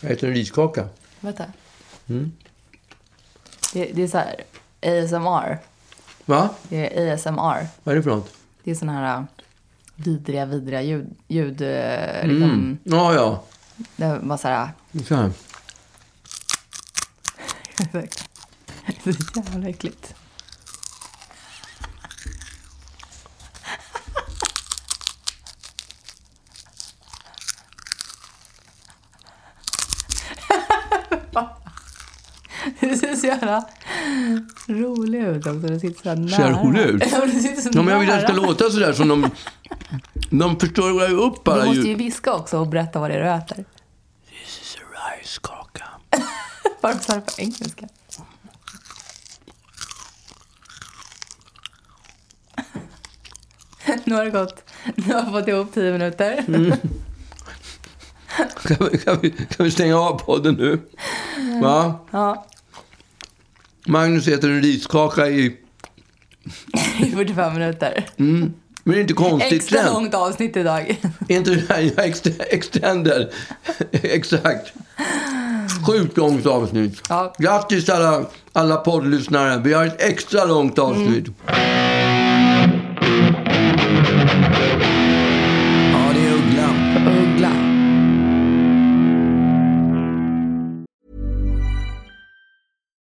Jag äter en riskaka. Vänta. Mm. Det, det är så här ASMR. Va? Det är ASMR. Vad är det för något? Det är såna här äh, vidriga, vidriga ljud. ljud äh, liksom, Mm. Ja, ja. Det var så här... Så här. Det är så jävla äckligt. Du ser så jävla rolig ut också. Du sitter så här nära. Ser rolig ut? Ja, men du sitter så Ja, men jag vill att det ska låta sådär som de... De förstår ju upp alla Du måste ju ljud. viska också och berätta vad det är du äter. This is a riskaka. Varför sa du på engelska? Nu har det gått. Nu har jag fått ihop tio minuter. Kan vi, kan, vi, kan vi stänga av podden nu? Va? Ja, Magnus äter en riskaka i... i 45 minuter. Men det är inte konstigt Extra sen. långt avsnitt idag. Är inte det här jag ext- extender? Exakt. Sjukt långt avsnitt. Ja. Grattis alla, alla poddlyssnare. Vi har ett extra långt avsnitt. Ja,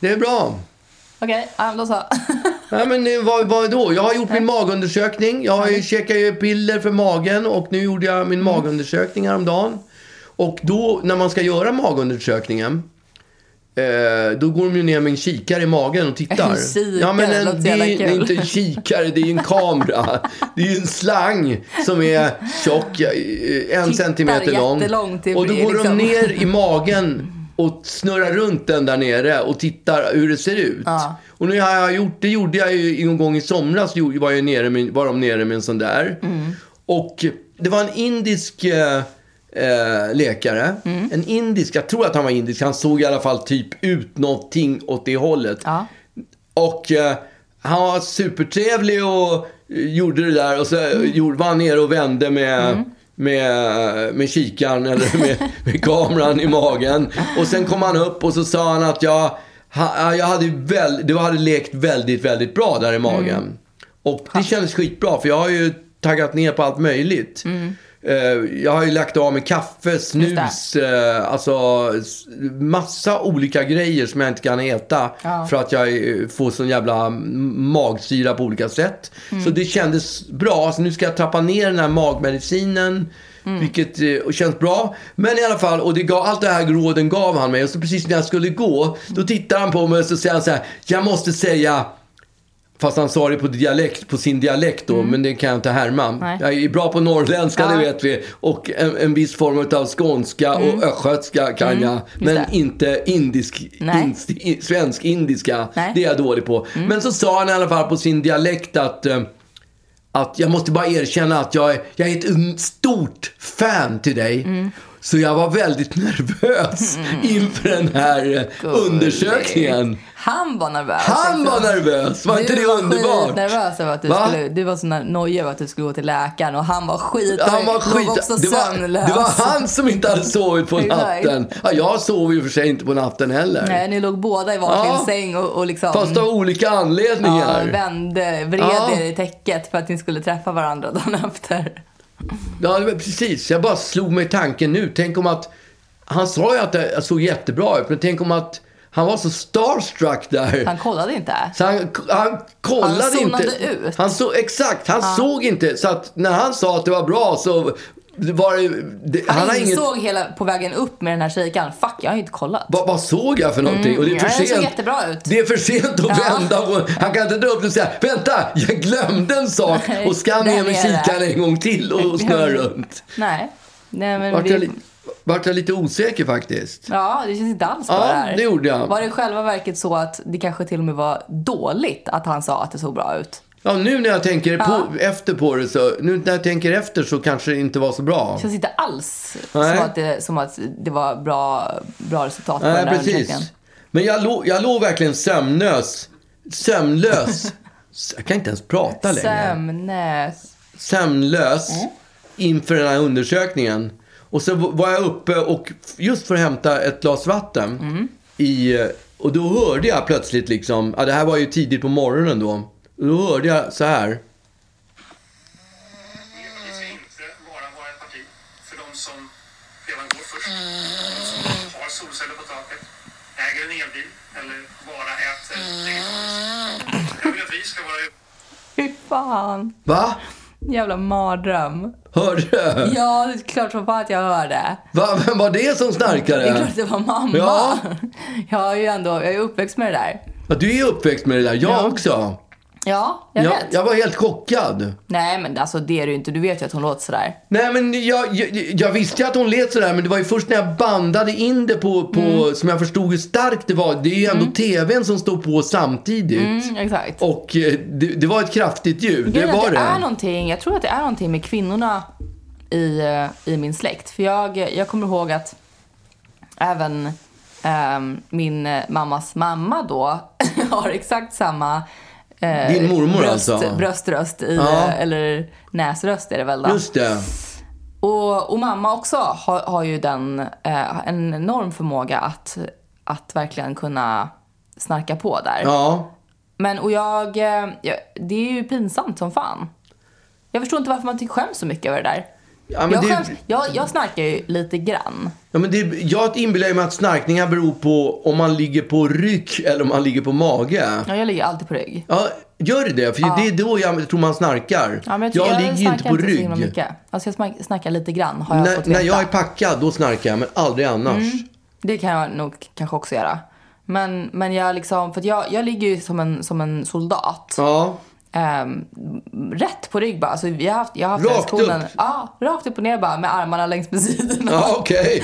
Det är bra. Okej, ja, då så. Nej, men vad, vad då? Jag har gjort min magundersökning. Jag har ju käkat ju piller för magen och nu gjorde jag min magundersökning häromdagen. Och då, när man ska göra magundersökningen, eh, då går de ju ner med en kikare i magen och tittar. En kikare, ja, men det en, det, är, det är inte en kikare, det är en kamera. Det är ju en slang som är tjock, eh, en Tittar centimeter lång. Och då går liksom. de ner i magen och snurrar runt den där nere och tittar hur det ser ut. Ja. Och nu har jag gjort, det gjorde jag ju en gång i somras, gjorde- var, jag nere med, var de nere med en sån där. Mm. Och det var en indisk eh, eh, läkare. Mm. En indisk, jag tror att han var indisk, han såg i alla fall typ ut någonting åt det hållet. Ja. Och eh, han var supertrevlig och eh, gjorde det där och så mm. gjorde, var han nere och vände med Med, med kikaren eller med, med kameran i magen. Och sen kom han upp och så sa han att jag, ha, jag hade, väl, det hade lekt väldigt, väldigt bra där i magen. Och det kändes skitbra för jag har ju taggat ner på allt möjligt. Eh, Jag har ju lagt av med kaffe, snus, eh, alltså massa olika grejer som jag inte kan äta. Ja. För att jag eh, får sån jävla magsyra på olika sätt. Så det kändes bra. Så nu ska jag trappa ner den här magmedicinen. Vilket eh, känns bra. Men i alla fall, och det gav, allt det här råden gav han mig. Och så precis när jag skulle gå, då tittar han på mig och så säger han så här. Jag måste säga Fast han sa det på, dialekt, på sin dialekt då, men det kan jag inte härma. Nej. Jag är bra på norrländska, Ja. det vet vi. Och en, en viss form av skånska och östgötska kan jag. Men inte indisk, in, svensk-indiska. Det är jag dålig på. Men så sa han i alla fall på sin dialekt att, eh, att jag måste bara erkänna att jag är, jag är ett un- stort fan till dig. Så jag var väldigt nervös inför den här eh, undersökningen. Han var nervös. Han var nervös! Var inte det du var underbart? skitnervös över att du Va? skulle, du var så nojig över att du skulle gå till läkaren och han var skit Han var skit... också Det var, det var han som inte hade sovit på natten. Ja, jag sov ju för sig inte på natten heller. Nej, ni låg båda i varsin Ja. säng och, och liksom... Fast av olika ja, anledningar. vände, vred Ja. er i täcket för att ni skulle träffa varandra dagen efter. Ja, precis. Jag bara slog mig tanken nu. Tänk om att... Han sa ju att det såg jättebra ut, men tänk om att han var så starstruck där. Han kollade inte. Så han, han kollade Han inte. ut. Han så, exakt, han såg inte. Så att när han sa att det var bra så var det... Han, han har inget... insåg hela, på vägen upp med den här kikaren, fuck jag har ju inte kollat. Vad, vad såg jag för någonting? och det är för Mm, ja, det såg sent. jättebra ut. Det är för sent att Ja. vända. Och han kan inte dra upp och säga vänta, jag glömde en sak. Och ska med kikaren en gång till och snurra runt. Nej. Nej men Vart det, jag, li- vart jag lite osäker faktiskt. Ja, det känns inte alls bra Ja, det här. det gjorde jag. Var det i själva verket så att det kanske till och med var dåligt att han sa att det såg bra ut? Ja, nu när jag tänker Ja. på, efter på det så, nu när jag tänker efter så kanske det inte var så bra. Det känns inte alls Nej. som att, det, som att det var bra, bra resultat på Nej, den här precis. Men jag, låg- jag låg verkligen sömnlös. Sömnlös. Jag kan inte ens prata längre. Sömnäs. sömnlös inför den här undersökningen. Och så var jag uppe och just för att hämta ett glas vatten. I, och då hörde jag plötsligt liksom, ja det här var ju tidigt på morgonen då. Då hörde jag så här. Solceller på taket, äger en elbil eller bara äter vegetariskt. Jag vill att vi ska vara Fy fan. Va? Jävla mardröm. Hörde du? Ja, det är klart som fan att jag hörde. Va? Vem var det som Det är snarkade? klart det var mamma. Ja. Jag är ju ändå, jag är uppväxt med det där. Ja, du är uppväxt med det där. Jag Ja. också. Ja, jag Jag, vet. jag var helt chockad. Nej, men alltså det är du inte. Du vet ju att hon låter sådär. Nej, men jag, jag, jag visste ju att hon lät sådär, men det var ju först när jag bandade in det på, på Mm. som jag förstod hur starkt det var. Det är ju ändå tvn som står på samtidigt. Mm, exakt. Och eh, det, det var ett kraftigt ljud. Det Grejen är att var det är någonting, jag tror att det är någonting med kvinnorna i, eh, i min släkt. För jag, jag kommer ihåg att även ehm, min eh, mammas mamma då har exakt samma eh, Din mormor bröst, alltså? bröströst, i, Ja. eh, eller näsröst är det väl då. Just det. Och, och mamma också har, har ju den, eh, en enorm förmåga att, att verkligen kunna snarka på där. Ja. Men och jag, eh, jag, det är ju pinsamt som fan. Jag förstår inte varför man skäms så mycket över det där. Ja, jag, det- skäms, jag, jag snarkar ju lite grann. Ja, men det, jag inbillar mig att snarkningar beror på om man ligger på rygg eller om man ligger på mage. Ja, jag ligger alltid på rygg. Ja, gör det det? För det är då jag tror man snarkar. Ja, jag, tror- jag ligger ju inte snarkar på så rygg. himla mycket. Alltså jag snackar lite grann har jag När, fått veta. när jag är packad, då snarkar jag, men aldrig annars. Det kan jag nog kanske också göra. Men, men jag liksom, för jag, jag ligger ju som en, som en soldat. Ja. Ehm, rätt på rygg bara. Alltså, jag har haft, jag har haft Rakt upp? Ja, rakt upp och ner bara med armarna längs med sidorna. Ja, okej.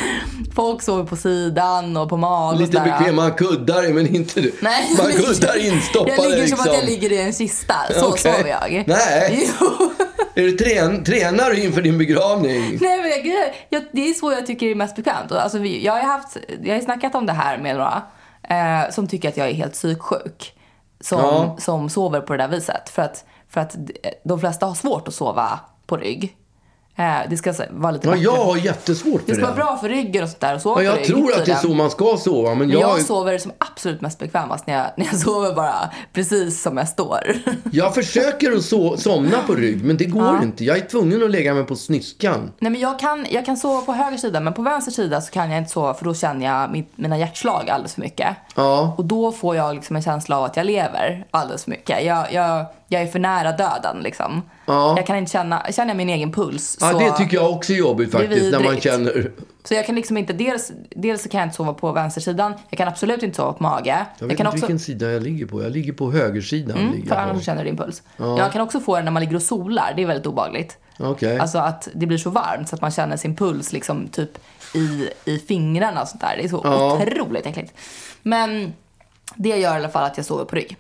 Folk sover på sidan och på mag och Lite bekväma kuddar, men inte du. Nej, Man kuddar instoppade Jag ligger liksom. som att jag ligger i en kista. Så Okej. sover jag. Nej. Jo. Är du trän, tränar du inför din begravning? Nej, men jag, jag, det är så jag tycker det är mest bekvämt. Alltså, jag, har haft, jag har snackat om det här med några eh, som tycker att jag är helt psyksjuk. Som, Ja. som sover på det där viset. För att, för att de flesta har svårt att sova på rygg. Eh, det ska vara lite Ja, bättre. jag har jättesvårt för Det det. ska vara bra för ryggen och sånt där. Och sova Ja, jag tror att det är så man ska sova, men jag, jag sover som absolut mest bekvämast när jag, när jag sover bara precis som jag står. jag försöker att so somna på rygg, men det går inte. Jag är tvungen att lägga mig på sniskan. Nej men jag kan, jag kan sova på höger sida men på vänster sida så kan jag inte sova för då känner jag mitt, mina hjärtslag alldeles för mycket. Ja. Och då får jag liksom en känsla av att jag lever alldeles för mycket. Jag, jag, jag är för nära döden liksom. Ja. Jag kan inte känna, känner jag min egen puls Ja, så, det tycker jag också är jobbigt faktiskt, när man känner... så jag kan liksom inte, dels, dels så kan jag inte sova på vänstersidan, jag kan absolut inte sova på mage. Jag vet kan inte vilken sida jag ligger på. Jag ligger på högersidan. ligger Mm, för jag annars på. känner du din puls. Jag kan också få det när man ligger och solar, det är väldigt obagligt. Okej. Alltså att det blir så varmt så att man känner sin puls liksom typ i, i fingrarna och sånt där. Det är så Ja. otroligt äckligt. Men det gör i alla fall att jag sover på rygg.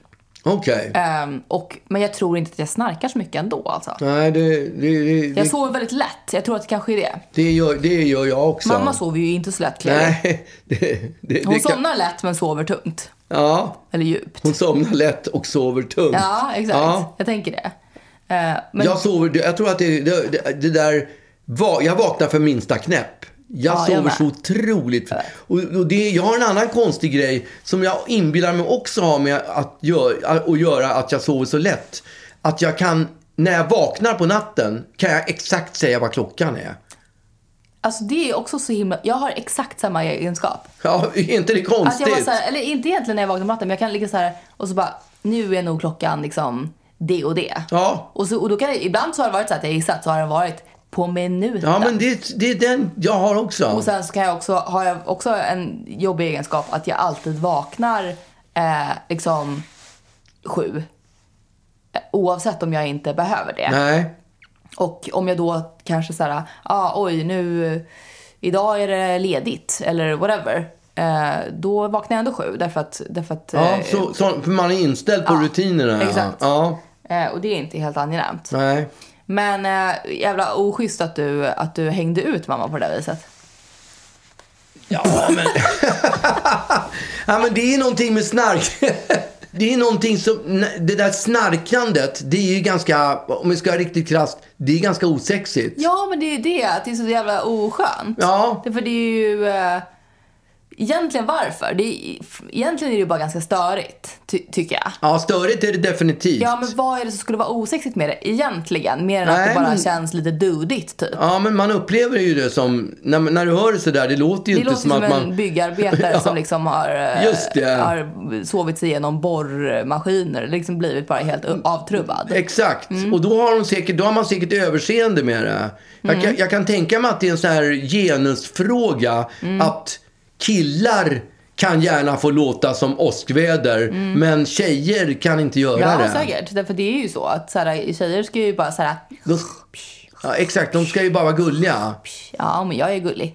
Okej. Ehm, och, men jag tror inte att jag snarkar så mycket ändå alltså. Nej, det, det, det, Jag sover väldigt lätt. Jag tror att det kanske är det. det, gör, det gör jag också. Mamma sover ju inte så lätt Clearly. Nej, det, det, Hon det kan, somnar lätt men sover tungt. Ja, Eller djupt. hon somnar lätt och sover tungt. Ja, exakt. Ja. Jag tänker det. Eh, men, Jag sover, jag tror att det, det, det, där, jag vaknar för minsta knäpp. Jag Ja, jag sover med. så otroligt. Och, och det, jag har en annan konstig grej som jag inbillar mig också har med att, gör, att göra att jag sover så lätt. Att jag kan, när jag vaknar på natten, kan jag exakt säga vad klockan är. Alltså det är också så himla... Jag har exakt samma egenskap. Ja, är inte det Att jag konstigt? var så här, eller inte egentligen när jag vaknar på natten, men jag kan ligga så här och så bara, nu är nog klockan liksom det och det. Ja. Och, så, och då kan jag, ibland så har det varit så att jag gissat, så har den varit på minuten. Ja, men det, det är den jag har också. Och sen så kan jag också, har jag också en jobbig egenskap att jag alltid vaknar eh, liksom sju. Eh, Oavsett om jag inte behöver det. Nej. Och om jag då kanske så här, ah, oj nu, idag är det ledigt eller whatever. Eh, då vaknar jag ändå sju därför att, därför att Ja, eh, så, så, för man är inställd på Ja, rutinerna. exakt. Ja, eh, och det är inte helt angenämt. nej. Men eh, jävla oschysst att du, att du hängde ut mamma på det där viset. Ja, men... ja, men det är någonting med snark. Det är någonting som, det där snarkandet, det är ju ganska, om vi ska vara riktigt krasst, det är ganska osexigt. Ja, men det är ju det, att det är så jävla oskönt. Ja. Därför det är ju... Eh, egentligen varför? Det är, egentligen är det ju bara ganska störigt, ty, tycker jag. Ja, störigt är det definitivt. Ja, men vad är det som skulle vara osexigt med det egentligen? Mer än att Nej, det bara men- känns lite dudigt, typ. Ja, men man upplever ju det som, när, när du hör det sådär, det låter ju Det inte låter som, som, att en man... byggarbetare Ja. som liksom har, eh, Just det. har sovit sig igenom borrmaskiner. Liksom blivit bara helt avtrubbad. Exakt. Mm. Och då har, de säkert, då har man säkert överseende med det. Jag, Mm. kan, jag kan tänka mig att det är en sån här genusfråga. Mm. Att killar kan gärna få låta som åskväder. Men tjejer kan inte göra Mm. Ja, det. säkert. Därför det är ju så att så här, tjejer ska ju bara så här, ja, exakt, de ska ju bara vara gulliga. ja men jag är gullig.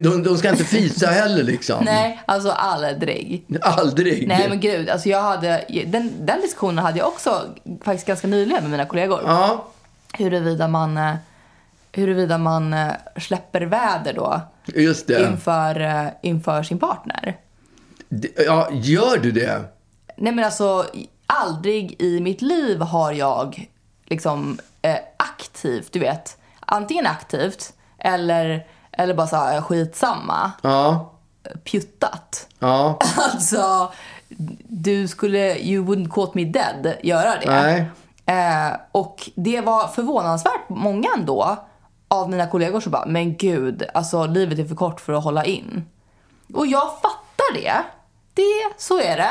De, de ska inte fisa heller liksom. Nej, alltså aldrig. Aldrig. Nej men gud, alltså jag hade, den, den diskussionen hade jag också faktiskt ganska nyligen med mina kollegor. Ja, Huruvida man, eh, huruvida man eh, släpper väder då just det. inför, eh, inför sin partner. Ja, gör du det? Nej men alltså, aldrig i mitt liv har jag liksom eh, aktivt, du vet, antingen aktivt eller, eller bara så här skitsamma, Ja, pjuttat. ja. Alltså, du skulle, you wouldn't caught me dead, göra det. Nej. Eh, och det var förvånansvärt många ändå av mina kollegor som bara, men gud, alltså livet är för kort för att hålla in. Och jag fattar det. Det, så är det.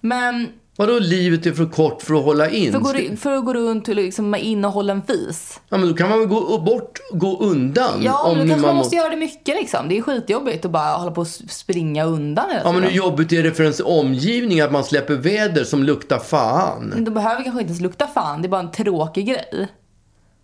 Men Vadå livet är för kort för att hålla in? för att gå, för att gå runt och liksom med innehållen fis. Ja, men då kan man väl gå bort, gå undan. Ja, om men då kanske man må- måste göra det mycket liksom. Det är skitjobbigt att bara hålla på och springa undan hela Ja, men hur jobbigt är det för ens omgivning att man släpper väder som luktar fan? Men De behöver kanske inte ens lukta fan, det är bara en tråkig grej.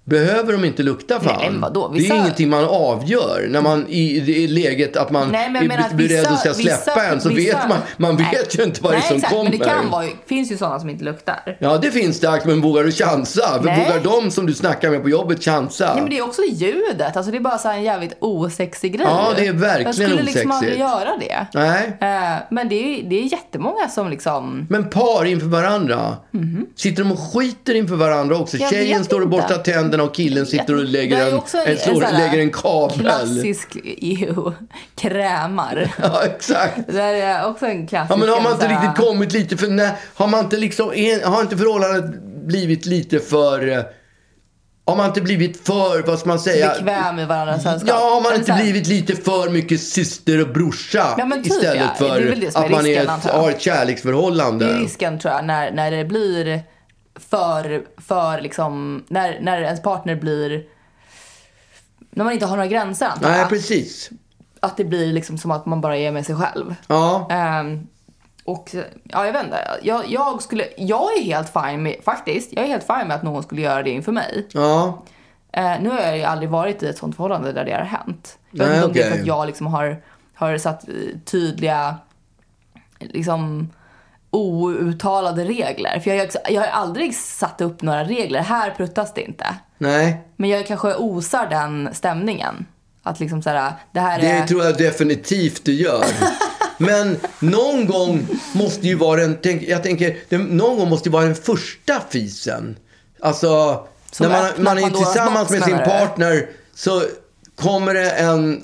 Behöver de inte lukta fan? Nej, men vadå? Det Vissa- är ingenting man avgör. När man i det läget att man Nej, men menar är beredd att ska släppa vissa- en så vissa- vet man, man Nej. vet ju inte vad det är Nej, som exakt, kommer. Men det kan vara, finns ju sådana som inte luktar. Ja, det finns det. Men vågar du chansa? Nej. vågar de som du snackar med på jobbet chansa? Nej, men det är också ljudet. Alltså det är bara så en jävligt osexig grej. Ja, det är verkligen Jag skulle liksom osexigt. aldrig göra det. Nej. Eh, men det är, det är jättemånga som liksom... Men par inför varandra. Sitter de och skiter inför varandra också? Jag Tjejen står och borstar tänderna och killen sitter och lägger är en, en, slår, här lägger en kabel. Klassisk EU. Krämar. Ja, exakt. Det är också en klassisk... Ja, men har man inte riktigt kommit lite för... Nej, har man inte liksom... är- Har inte förhållandet blivit lite för... Har man inte blivit för, vad ska man säga? Bekväm i varandras sällskap. Ja, har man inte blivit lite för mycket syster och brorsa Ja, typ, istället ja. för är är att man är risken, ett, antar jag. har ett kärleksförhållande? Det är risken tror jag, när, när det blir för, för liksom, när, när ens partner blir, när man inte har några gränser antar Nej, jag. precis. Att det blir liksom som att man bara är med sig själv. Ja. Ehm, och ja, jag vet inte. Jag, jag, skulle, jag är helt fine med, faktiskt, jag är helt fine med att någon skulle göra det inför mig. Ja. Eh, nu har jag ju aldrig varit i ett sånt förhållande där det har hänt. Jag vet Nej, inte om det är för att jag liksom har, har satt eh, tydliga, liksom outtalade regler. För jag, har också- jag har aldrig satt upp några regler. Här pruttas det inte. Nej. Men jag kanske osar den stämningen. Att liksom det här Det är... tror jag definitivt du gör. Men någon gång måste ju vara den, tänk, jag tänker, det, någon gång måste ju vara den första fisen. Alltså, Som när man, öppnar man är Pandoras tillsammans med sin partner så kommer det en,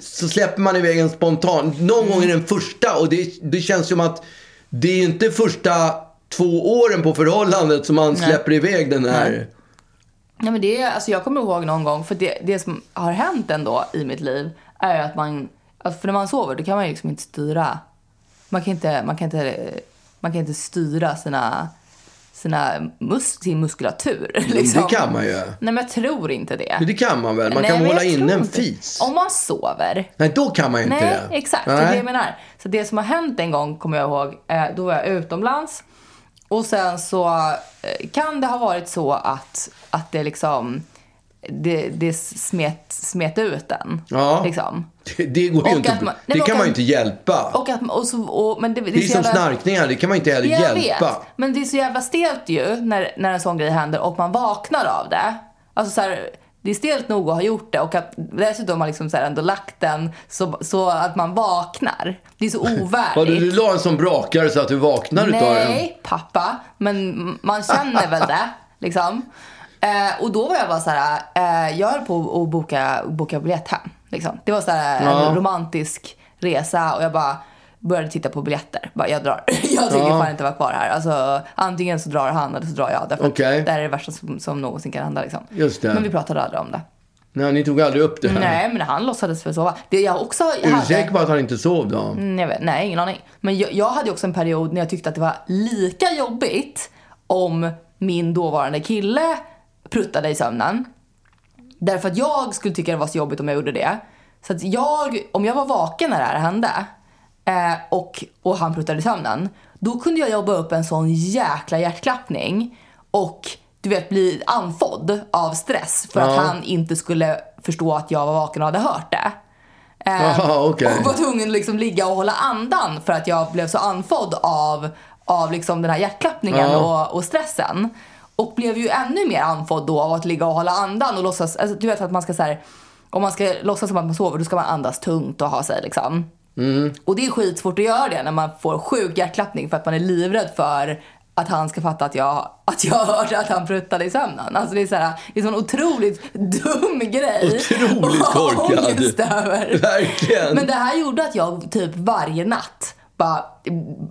så släpper man iväg en spontan. Någon gång är den första och det, det känns som att det är inte första två åren på förhållandet som man släpper iväg den här. Ja, men det är, alltså jag kommer ihåg någon gång, för det, det som har hänt ändå i mitt liv är ju att man, för när man sover då kan man ju liksom inte styra, man kan inte, man kan inte, man kan inte styra sina, sina mus, sin muskulatur. Liksom. Det kan man ju. Nej men jag tror inte det. Det kan man väl? Man Nej, kan men hålla inne en fis. Om man sover. Nej, då kan man ju inte Nej, det. exakt. Det är det Nej. jag menar. Så det som har hänt en gång, kommer jag ihåg, eh, då var jag utomlands. Och sen så eh, kan det ha varit så att, att det liksom, det, det smet, smet ut den. Ja. Liksom. Det, det går ju inte. man- det nej, men kan man ju inte hjälpa. Och att, och så, och, men det, det, det är som jävla- snarkningar, det kan man inte heller jag hjälpa. vet, men det är så jävla stelt ju när, när en sån grej händer och man vaknar av det. Alltså så här, det är stelt nog att ha gjort det och att dessutom har man liksom så här ändå lagt den så, så att man vaknar. Det är så ovärdigt. Vadå, du la en sån brakare så att du vaknar utav den? Nej, pappa. Men man känner väl det, liksom. Eh, och då var jag bara så här, eh, jag höll på att boka, boka biljett hem. Liksom. Det var så här Ja. en romantisk resa och jag bara började titta på biljetter. Bara, jag drar. Jag tänker Ja. fan inte vara kvar här. Alltså, antingen så drar han eller så drar jag. Därför att Okej. det här är det värsta som, som någonsin kan hända. Liksom. Men vi pratade aldrig om det. Nej, ni tog aldrig upp det här. Nej, men han låtsades för sova. Det jag också Är du hade... säker på att han inte sov då? Mm, jag vet, nej, ingen aning. Men jag, jag hade också en period när jag tyckte att det var lika jobbigt om min dåvarande kille pruttade i sömnen. Därför att jag skulle tycka det var så jobbigt om jag gjorde det. Så att jag, om jag var vaken när det här hände eh, och, och han pruttade i sömnen, då kunde jag jobba upp en sån jäkla hjärtklappning och du vet bli andfådd av stress för att Ja. han inte skulle förstå att jag var vaken och hade hört det. Eh, Jaha, okej. och var tvungen att liksom ligga och hålla andan för att jag blev så andfådd av, av liksom den här hjärtklappningen Ja. och, och stressen. Och blev ju ännu mer andfådd då av att ligga och hålla andan och låtsas, alltså, du vet att man ska så här, om man ska låtsas som att man sover då ska man andas tungt och ha sig liksom. Mm. Och det är skitsvårt att göra det när man får sjuk hjärtklappning för att man är livrädd för att han ska fatta att jag, att jag hörde att han pruttade i sömnen. Alltså det är, så här, det är en sån otroligt dum grej. Otroligt korkad. över. Verkligen. Men det här gjorde att jag typ varje natt bara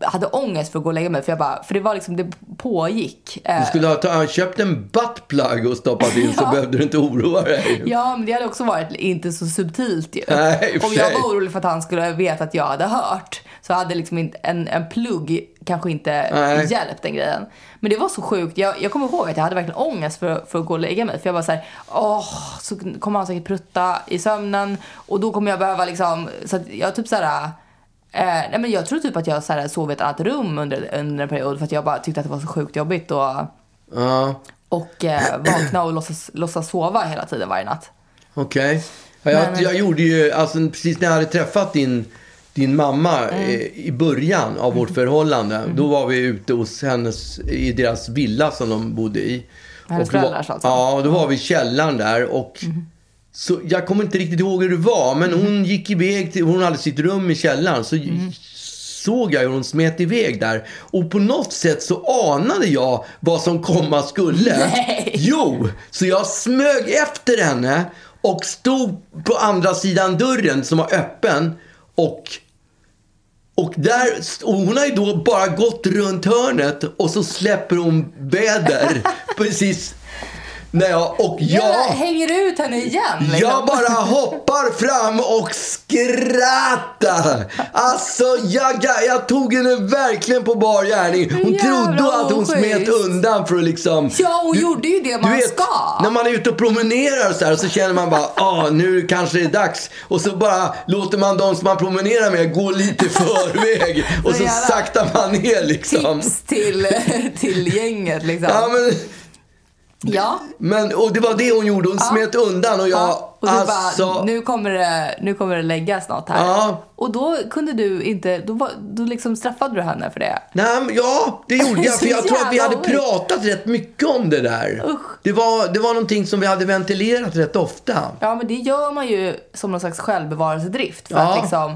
hade ångest för att gå och lägga mig. För, jag bara, för det var liksom, det pågick. Eh, Du skulle ha ta, köpt en buttplug och stoppat in så Ja. behövde du inte oroa dig. Ja, men det hade också varit inte så subtilt ju. Nej, Om jag var orolig för att han skulle veta att jag hade hört så hade liksom en, en plugg kanske inte Nej. hjälpt den grejen. Men det var så sjukt. Jag, jag kommer ihåg att jag hade verkligen ångest för, för att gå och lägga mig. För jag var så här, åh, så kommer han säkert prutta i sömnen och då kommer jag behöva liksom, så jag typ så här Eh, nej men jag tror typ att jag så här, sov i ett annat rum under, under en period för att jag bara tyckte att det var så sjukt jobbigt och, Ja. och eh, vakna och låtsas, låtsas sova hela tiden varje natt. Okej. Ja, jag, Men- jag gjorde ju, alltså precis när jag hade träffat din, din mamma Mm. eh, i början av vårt förhållande. Då var vi ute hos hennes, i deras villa som de bodde i. Hennes Och då var- föräldrars alltså? Mm. Ja, då var vi i källaren där och så, jag kommer inte riktigt ihåg hur det var, men hon gick iväg till, hon hade sitt rum i källaren. Så Mm. såg jag hur hon smet iväg där. Och på något sätt så anade jag vad som komma skulle. Nej. Jo, så jag smög efter henne och stod på andra sidan dörren som var öppen. Och, och, där, och hon har ju då bara gått runt hörnet och så släpper hon väder precis när jag... Och Ja, jag... hänger ut henne igen liksom. Jag bara hoppar fram och skrattar. Alltså, jag, jag, jag tog henne verkligen på bar gärning. Hon Jävla trodde att hon oschysst. smet undan för att liksom... Ja, hon gjorde ju det man du vet, ska. När man är ute och promenerar och så, här, så känner man bara, ah, nu kanske det är dags. Och så bara låter man de som man promenerar med gå lite förväg. Och så saktar man ner liksom. Tips till, till gänget liksom. Ja, men, Ja. men, och det var det hon gjorde. Hon smet undan och jag... Ja, och du alltså, bara, nu kommer, det, nu kommer det läggas något här. Ja. Och då kunde du inte, då, var, då liksom straffade du henne för det. Nej, men ja, det gjorde jag. För jag tror att vi hade pratat rätt mycket om det där. Usch. Det var, det var någonting som vi hade ventilerat rätt ofta. Ja, men det gör man ju som någon slags självbevarelsedrift. För Ja. att liksom,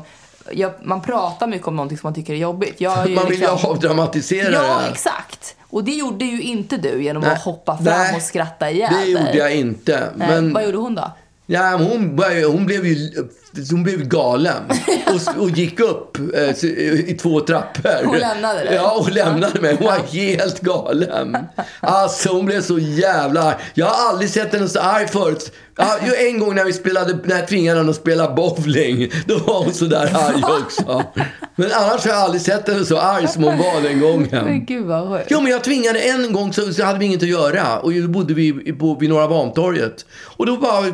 ja, man pratar mycket om någonting som man tycker är jobbigt. Jag ju Man vill ju liksom, avdramatisera det Ja, exakt. Och det gjorde ju inte du genom Nej. att hoppa fram Nej, och skratta ihjäl Det gjorde jag inte. Men, Vad gjorde hon då? Ja, hon, började- hon blev ju hon blev galen och, och gick upp eh, så- i två trappor. Hon lämnade dig? Ja, hon lämnade mig. Hon var helt galen. Alltså, hon blev så jävla arg. Jag har aldrig sett henne så arg förut. Ja, en gång när vi spelade, när jag tvingade henne att spela bowling, då var hon så där arg också. Men annars har jag aldrig sett henne så arg som hon var den gången. Men gud vad sjukt. Jo, men jag tvingade en gång så, så hade vi inget att göra. Och då bodde vi på, vid Norra Bantorget. Och då bara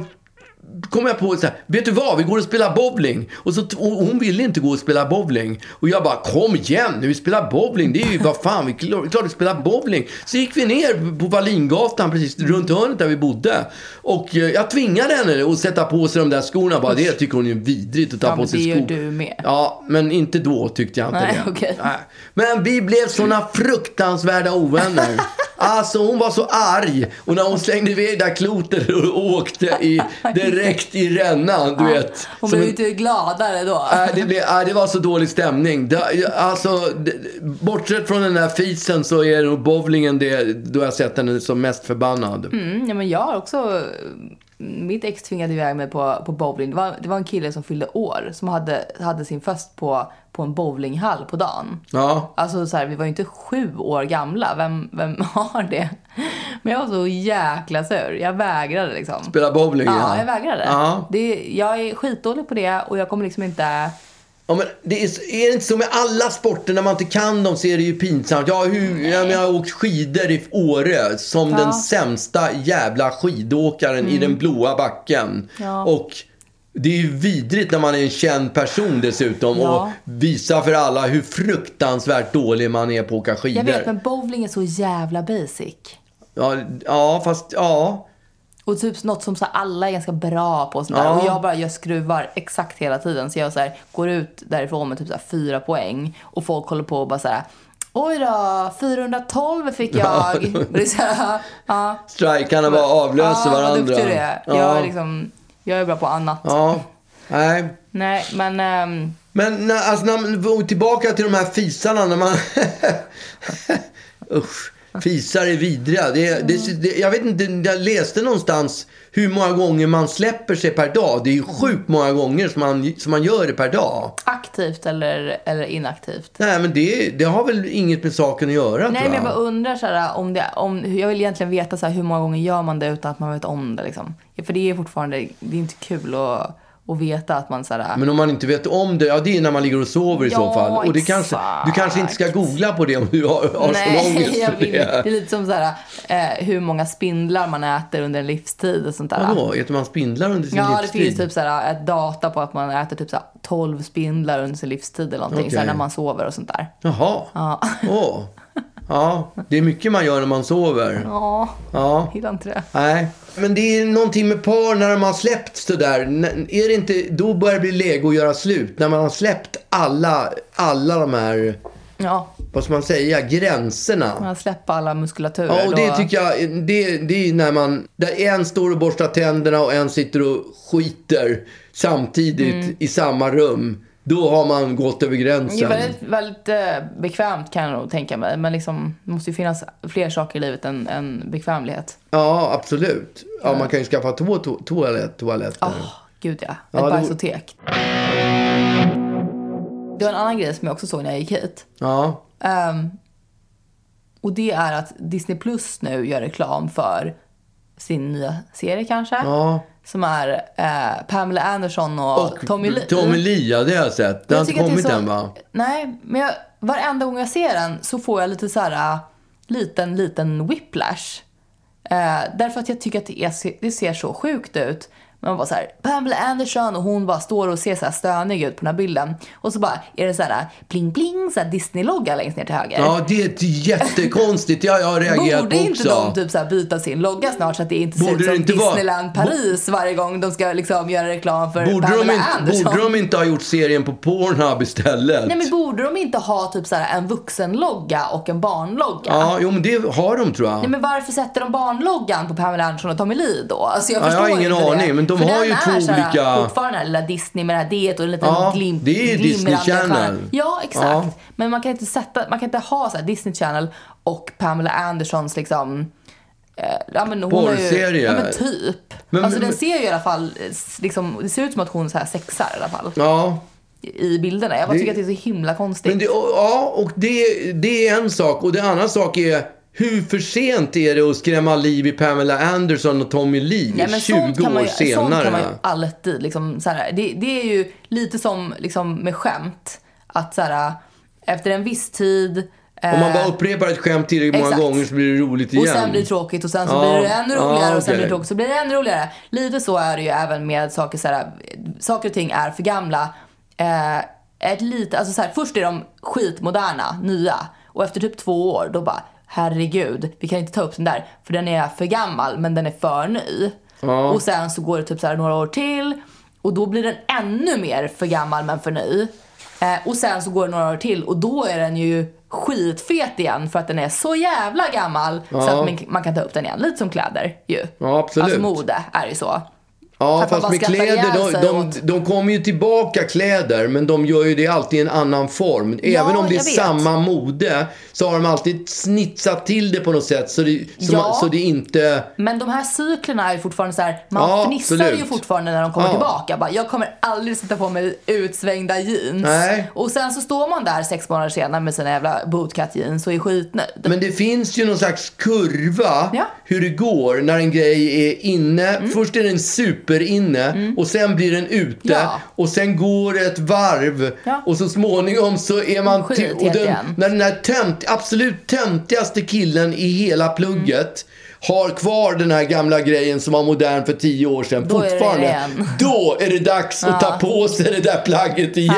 kom jag på så här, vet du vad, vi går och spelar bowling. Och, så, och hon ville inte gå och spela bowling. Och jag bara, kom igen nu, vi spelar bowling. Det är ju, vad fan, vi är klar- klart vi spelar bowling. Så gick vi ner på Wallingatan, precis runt hörnet där vi bodde. Och eh, jag tvingade henne att sätta på sig de där skorna. Bara, det tycker hon är vidrigt att ta Ja, på sig det skor. gör du med. Ja, men inte då tyckte jag inte Nej, det. okej. Nej. Men vi blev såna fruktansvärda ovänner. Alltså hon var så arg. Och när hon slängde iväg det där klotet och åkte i, direkt i rännan, du vet. Hon blev en- inte gladare då. Nej, det, blev, nej, det var så dålig stämning. Det, alltså, det, bortsett från den där fisen så är nog bowlingen det då jag sett henne som mest förbannad. Mm, ja, men jag har också... Mitt ex tvingade iväg mig på, på bowling. Det var, det var en kille som fyllde år som hade, hade sin fest på, på en bowlinghall på dagen. Ja. Alltså så här, vi var ju inte sju år gamla. Vem, vem har det? Men jag var så jäkla sur. Jag vägrade liksom. Spela bowling, Ja, ja. jag vägrade. Ja. Det, jag är skitdålig på det och jag kommer liksom inte... Ja, men det är, är det inte så med alla sporter, när man inte kan dem så är det ju pinsamt. Ja, hur, jag, jag har åkt skidor i Åre som den sämsta jävla skidåkaren i den blåa backen. Mm. Ja. Och det är ju vidrigt när man är en känd person dessutom Ja. och visar för alla hur fruktansvärt dålig man är på att åka skidor. Jag vet, men bowling är så jävla basic. ja, ja, fast ja. Och typ något som så alla är ganska bra på. Sånt där. Ja. Och jag bara gör skruvar exakt hela tiden. Så jag så här, går ut därifrån med typ så fyra poäng. Och folk håller på och bara så här. Oj då, 412 fick jag. Och här, ja. Strikarna bara avlöser ja, varandra. vad duktig du är. Ja. Jag, är liksom, jag är bra på annat. ja. Nej. Nej, men... ehm, Men när, alltså, när tillbaka till de här fisarna när man... Usch. Fisar är vidriga. Det, det, det, jag vet inte, jag läste någonstans hur många gånger man släpper sig per dag. Det är ju sjukt många gånger som man, som man gör det per dag. aktivt eller, eller inaktivt. Nej, men det, det har väl inget med saken att göra Nej, men jag. bara undrar så här, om det, om, jag vill egentligen veta så här, hur många gånger gör man det utan att man vet om det liksom. För det är fortfarande, det är inte kul att, att veta att man så här, Men om man inte vet om det, ja det är när man ligger och sover i så Ja, fall. Och det kanske, du kanske inte ska googla på det om du har, har ångest jag för vill, det är det. lite som så här, eh, hur många spindlar man äter under en livstid och sånt där. Vadå, äter man spindlar under sin Ja, det livstid? finns typ så här, ett data på att man äter typ så här, 12 spindlar under sin livstid eller någonting, så här, Okej. när man sover och sånt där. Jaha. Ja. Åh. Ja, det är mycket man gör när man sover. Ja, Ja. gillar inte det. Nej. Men det är någonting med par när de har släppt sådär. Är det inte, då börjar det bli läge att göra slut. När man har släppt alla, alla de här, Ja, vad ska man säga, gränserna. man släpper alla muskulaturer. Ja, och det då- tycker jag, det, det är när man, där en står och borstar tänderna och en sitter och skiter samtidigt Mm. i samma rum. Då har man gått över Det är gränsen. väldigt, väldigt eh, bekvämt kan jag nog tänka mig. Men liksom, det måste ju finnas fler saker i livet än, än bekvämlighet. Ja, absolut. Ja, man kan ju skaffa två to- toalett, toaletter. Åh, gud ja. Ett Ja, bajsotek. Det var en annan grej som jag också såg när jag gick hit. Ja, Ehm, och det är att Disney Plus nu gör reklam för sin nya serie kanske. ja. Som är eh, Pamela Anderson och, Tommy Lee. Tommy Lee, ja, det har jag sett. Det har inte kommit så- än va? Nej, men jag, varenda gång jag ser den så får jag lite så här äh, liten, liten whiplash. Eh, därför att jag tycker att det, är, det ser så sjukt ut. Man bara så här, Pamela Anderson och hon bara står och ser så här stönig ut på den här bilden. Och så bara är det så här pling pling, så Disney-logga längst ner till höger. Ja, det är jättekonstigt. Ja, jag har reagerat Borde inte också. de typ så byta sin logga snart så att det inte ser ut som inte vara- Disneyland Paris varje gång de ska liksom göra reklam för Borde Pamela de, inte, Anderson? borde de inte ha gjort serien på Pornhub istället? Nej men borde de inte ha typ så en vuxenlogga och en barnlogga? Ja, jo men det har de tror jag. Nej, men varför sätter de barnloggan på Pamela Anderson och Tommy Lee då? Alltså jag Ja, jag har ingen aning, men de För har ju två olika- Fortfarande den här lilla Disney med det här det och en liten Ja, glim, det är ju Disney. Channel. Ja, exakt. Ja. Men man kan inte sätta, man kan inte ha så Disney Channel och Pamela Andersons liksom eh, Ja, men hon har ju, Porrserie. ja men typ. Men- alltså men- den ser ju i alla fall, liksom, det ser ut som att hon så här sexar i alla fall. Ja, I bilderna. Jag bara Det- tycker att det är så himla konstigt. men det, ja, och det, det är en sak. Och det andra sak är hur för sent är det att skrämma liv i Pamela Anderson och Tommy Lee Ja, men 20 sånt kan man år senare? Sånt kan man ju alltid liksom, så här, det, det är ju lite som liksom, med skämt. Att så här, efter en viss tid Om man bara eh, upprepar ett skämt tillräckligt många gånger så blir det roligt igen. och sen blir det tråkigt och sen så Ja, blir det ännu ja, roligare och sen blir det tråkigt så blir det ännu roligare. Lite så är det ju även med saker så här, saker och ting är för gamla. Eh, ett lite, alltså så här, först är de skitmoderna, nya och efter typ två år då bara herregud, vi kan inte ta upp den där för den är för gammal men den är för ny. Och sen så går det typ så några år till och då blir den ännu mer för gammal men för ny. Eh, och sen så går det några år till och då är den ju skitfet igen för att den är så jävla gammal så att man, man kan ta upp den igen. Lite som kläder ju. Ja, absolut. Alltså mode är ju så. Ja, fast med kläder, de, de, de kommer ju tillbaka kläder, men de gör ju det alltid i en annan form. Även om det är vet. samma mode, så har de alltid snitsat till det på något sätt så det, så, Ja. man, så det inte... Men de här cyklerna är fortfarande så här, man Ja, fnissar absolut. ju fortfarande när de kommer Ja. tillbaka. Bara, jag kommer aldrig sätta på mig utsvängda jeans. Nej. Och sen så står man där sex månader senare med sina jävla bootcut jeans och är skitnöjd. Men det finns ju någon slags kurva Ja. hur det går när en grej är inne. Först är den superinne och sen blir den ute. Ja. Och sen går det ett varv Ja. och så småningom så är man... Skit till- och den, när den här tönt, absolut töntigaste killen i hela plugget har kvar den här gamla grejen som var modern för tio år sedan Då är fortfarande. igen. Då är det dags att ta på sig det där plagget igen.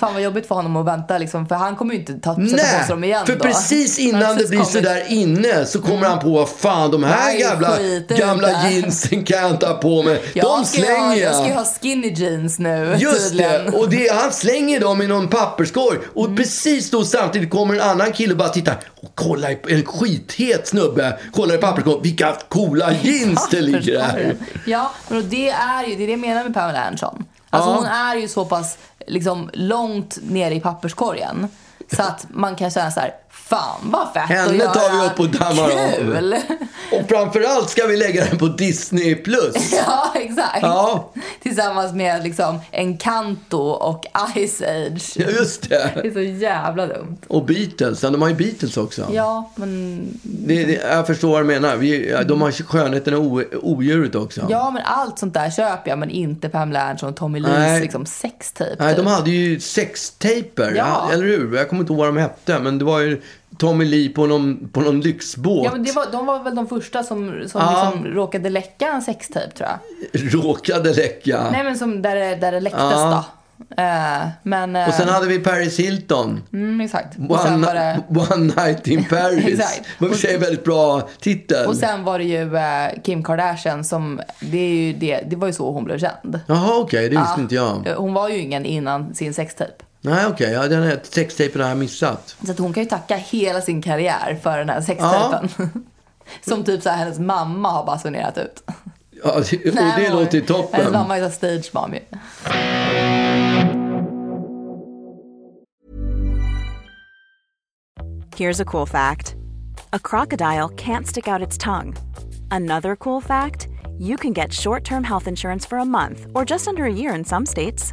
Ja, fan vad jobbigt för honom att vänta liksom, för han kommer ju inte ta, sätta på sig dem igen för då. precis innan det blir kommit- sådär inne så kommer han på vad fan de här Nej, jävla gamla jeansen kan jag inte ha på mig. Jag de slänger jag jag. ska ju ha skinny jeans nu Just tydligen. det, och det, han slänger dem i någon papperskorg. Och Mm. precis då samtidigt kommer en annan kille och bara tittar. Och kolla, i- en skithet snubbe. Kollar i papperskorgen. Vilka coola jeans det ligger här. Ja, men det är ju det, är det jag menar med Pamela Anderson. Alltså Ja. hon är ju så pass liksom, långt nere i papperskorgen. Så att man kan känna så här, fan vad fett Henne att göra. tar vi upp och dammar av. Och framförallt ska vi lägga den på Disney+. Plus. Ja, exakt. Ja. Tillsammans med liksom Encanto och Ice Age. Ja, just det. Det är så jävla dumt. Och Beatles. De har ju Beatles också. Ja, men, Det, det, jag förstår vad du menar. Vi, de har skönheten och odjuret också. ja, men allt sånt där köper jag, men inte Pamela Anderson och Tommy Lees liksom sextape. Nej, typ. de hade ju sextaper. Ja. Eller hur? Jag kommer inte ihåg vad de hette. Men det var ju Tommy Lee på någon, på någon lyxbåt. Ja, men det var, de var väl de första som, som Ja. liksom råkade läcka en sextape tror jag. Råkade läcka. Nej men som där det, där det läcktes Ja. då. Eh, men... eh, Och sen hade vi Paris Hilton. mm, exakt. One, det... One Night in Paris. Exakt. Det var i väldigt bra titel. Och sen var det ju eh, Kim Kardashian som, det, är ju det, det var ju så hon blev känd. Jaha, okej. det visste inte jag. Hon var ju ingen innan sin sextape. Nej, okej. Ja, den här sextapen har jag missat. Så att hon kan ju tacka hela sin karriär för den här sextapen. som typ så här, hennes mamma har basunerat ut. Ja, det, och Nej, det hon- låter ju Hennes toppen. mamma är så stage mom ju. Here's a cool fact a crocodile can't stick out its tongue. Another cool fact you can get short term health insurance for a month or just under a year in some states.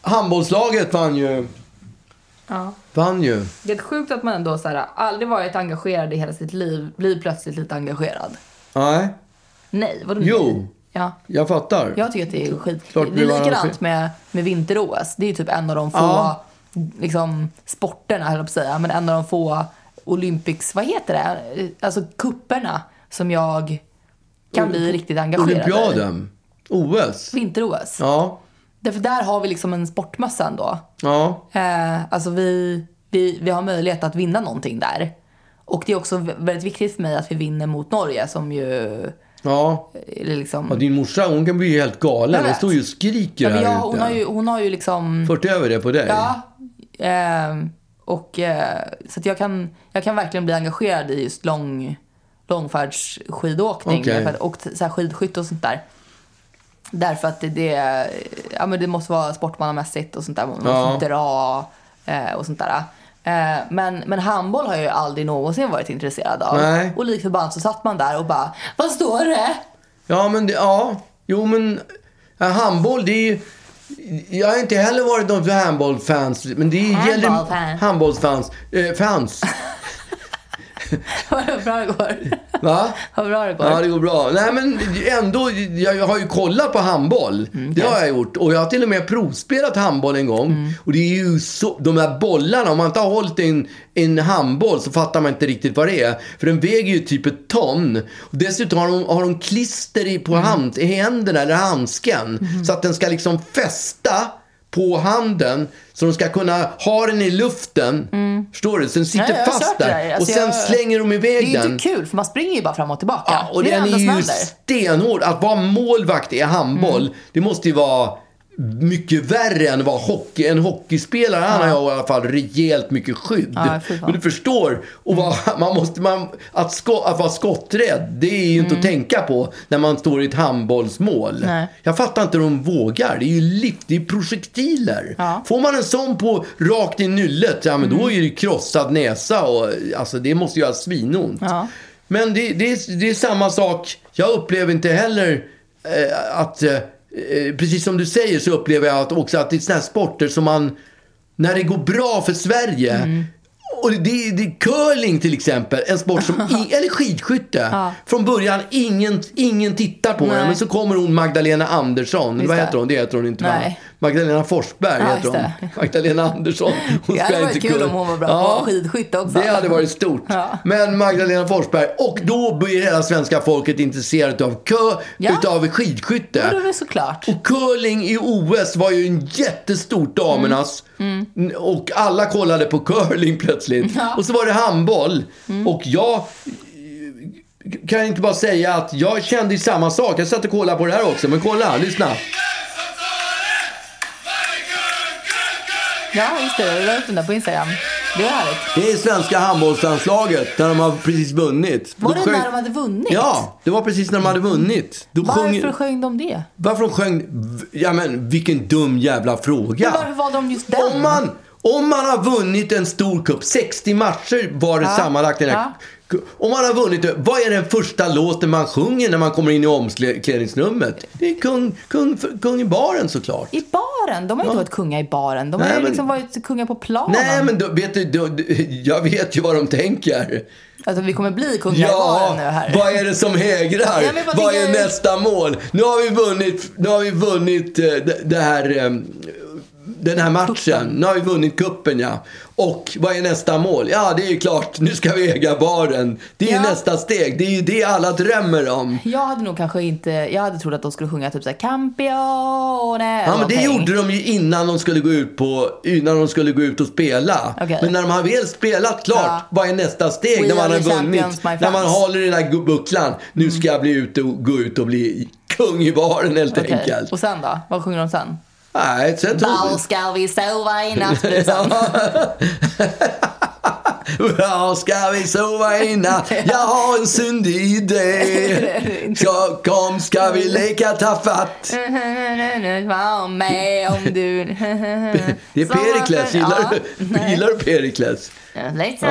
Handbollslaget vann ju. Ja. Vann ju. Det är sjukt att man ändå så här, aldrig varit engagerad i hela sitt liv, blir plötsligt lite engagerad. Nej, Nej, vadå Jo. nej? Ja. jag fattar. Jag tycker att det är skit. Klart det är likadant med, med vinter-OS. Det är ju typ en av de få Ja. liksom, sporterna, höll jag på att säga, men en av de få Olympics, vad heter det? Alltså kupperna som jag kan bli riktigt engagerad i. Olympiaden. OS. Vinter-OS. Ja. Därför där har vi liksom en sportmössa ändå. Ja. Eh, alltså vi, vi, vi har möjlighet att vinna någonting där. Och det är också vä- väldigt viktigt för mig att vi vinner mot Norge som ju Ja. är liksom... ja. Din morsa, hon kan bli helt galen. Hon står ju och skriker Ja, här jag, ute. hon, har ju, hon har ju liksom... Fört över det på dig? Ja. ehm, och, eh, så att jag, kan, jag kan verkligen bli engagerad i just lång, långfärdsskidåkning att- och så här skidskytte och sånt där. Därför att det, det, ja, men det måste vara sportmannamässigt och sånt där. Man måste Ja. dra eh, och sånt där. Eh, men, men handboll har jag ju aldrig någonsin varit intresserad av. Nej. Och lik förbannat så satt man där och bara, vad står det? Ja, men det, ja. Jo, men ja, handboll, det är ju... Jag har inte heller varit någon handbollfans. Men det gäller... Handbollfan. Handbollsfans. Eh, fans. Vad bra det går. Va? Vad bra det går. Ja, det går bra. Nej, men ändå, jag har ju kollat på handboll. Mm, Det har jag gjort. Och jag har till och med provspelat handboll en gång. Mm. Och det är ju så, de här bollarna, om man inte har hållit en, en handboll så fattar man inte riktigt vad det är. För den väger ju typ ett ton. Och dessutom har de, har de klister i, Mm. på hand, i händerna, eller handsken. Så att den ska liksom fästa på handen så de ska kunna ha den i luften. Förstår du? Så den sitter Mm. Ja, fast det där. Alltså, och sen jag- slänger de Det iväg är ju den. inte kul för man springer ju bara fram och tillbaka. Ja, och det är den det är ju stenhård. Att vara målvakt i handboll, Mm. det måste ju vara mycket värre än vara hockey. En hockeyspelare, han har ju i alla fall rejält mycket skydd. Ja. Men du förstår, och vara, man måste, man, att, sko, att vara skotträdd, det är ju inte att tänka på när man står i ett handbollsmål. Mm. Nej. Jag fattar inte hur de vågar. Det är ju lift, det är projektiler. Ja. Mm. Får man en sån på rakt i nyllet, ja men då är det krossad näsa och alltså det måste göra svinont. Ja. Men det, det, är, det är samma sak. Jag upplever inte heller eh, att... Eh, precis som du säger så upplever jag att också att det är såna här sporter som man... När det går bra för Sverige. Mm. Och det, det, curling till exempel. En sport som... I, eller skidskytte. Från början ingen, ingen tittar på Nej. den. Men så kommer hon Magdalena Andersson. Just Vad heter hon? Det heter hon inte va? Magdalena Forsberg Ja, heter hon. Magdalena Andersson. Hon Det hade varit kul curling. om hon var bra på skidskytte också. Det hade varit stort. Ja. Men Magdalena Forsberg. Och då blir hela svenska folket intresserat av, kö, Ja. utav skidskytte. Ja, det är såklart. Och curling i OS var ju en jättestort damernas. Och alla kollade på curling plötsligt. Mm. Ja. Mm. Och så var det handboll. Och jag kan inte bara säga att jag kände samma sak. Jag satt och kollade på det här också. Men kolla, lyssna. Ja, just det. Jag la upp den där på Instagram. Det är härligt. Det är svenska handbollslandslaget där de har precis vunnit. Var det när de hade vunnit? Ja, det var precis när de hade vunnit. Då Varför sjöng... sjöng de det? Varför de sjöng... Ja men vilken dum jävla fråga. Men varför valde de just den? Om man, om man har vunnit en stor cup, 60 matcher var det Ja, sammanlagt i den här ja. Om man har vunnit vad är den första låten man sjunger när man kommer in i omklädningsrummet? Det är kung, kung, kung i baren såklart. I baren? De har ju inte varit kungar i baren. De har Nej, ju men- liksom varit kungar på planen. Nej, men då, vet du, då, jag vet ju vad de tänker. Alltså vi kommer bli kungar i Ja, nu här. vad är det som hägrar? Ja, men vad är nästa mål? Nu har vi vunnit, nu har vi vunnit eh, det, det här, eh, den här matchen. Nu har vi vunnit kuppen ja. Och vad är nästa mål? Ja, det är ju klart. Nu ska vi äga baren. Det är Ja. nästa steg. Det är ju det alla drömmer om. Jag hade nog kanske inte, jag hade trott att de skulle sjunga typ såhär Campione Ja, men det gjorde de ju innan de skulle gå ut, på, innan de skulle gå ut och spela. Okej. Men när de har väl spelat klart, Ja. vad är nästa steg? We när man har vunnit. När man håller i den här bucklan. Nu ska jag bli ute och gå ut och bli kung i baren helt Okej. enkelt. Och sen då? Vad sjunger de sen? Nej, sen tror Var ska vi sova i natt? Var ska vi sova i natt? Jag har en syndig idé. Så kom ska vi leka tafatt. Var med om du... Det är Perikles. Gillar du, gillar du Perikles? Liksom.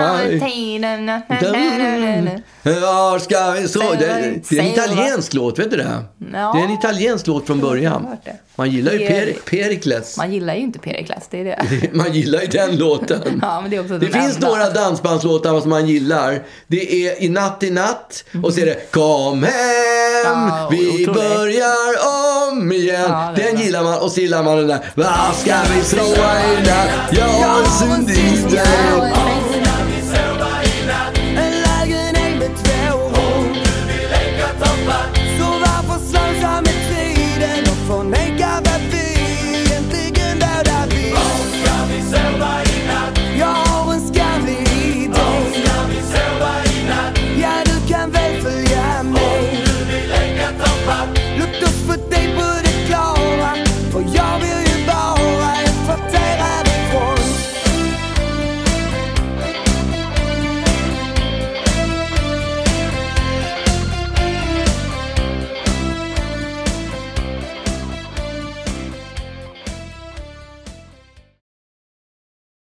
Var ska vi sova? Det, är en italiensk låt, vet du det? Det är en italiensk låt från början. Man gillar ju Per- per, Perikles. Man gillar ju inte Perikles, det är det. Man gillar ju den låten. Ja, men det är också Det den finns några dansbandslåtar som man gillar. Det är I natt, i natt och så är det Kom hem, Ja, vi otroligt. börjar om igen. Ja, den gillar man och så gillar man den där Var ska vi sova i natt? Jag har en.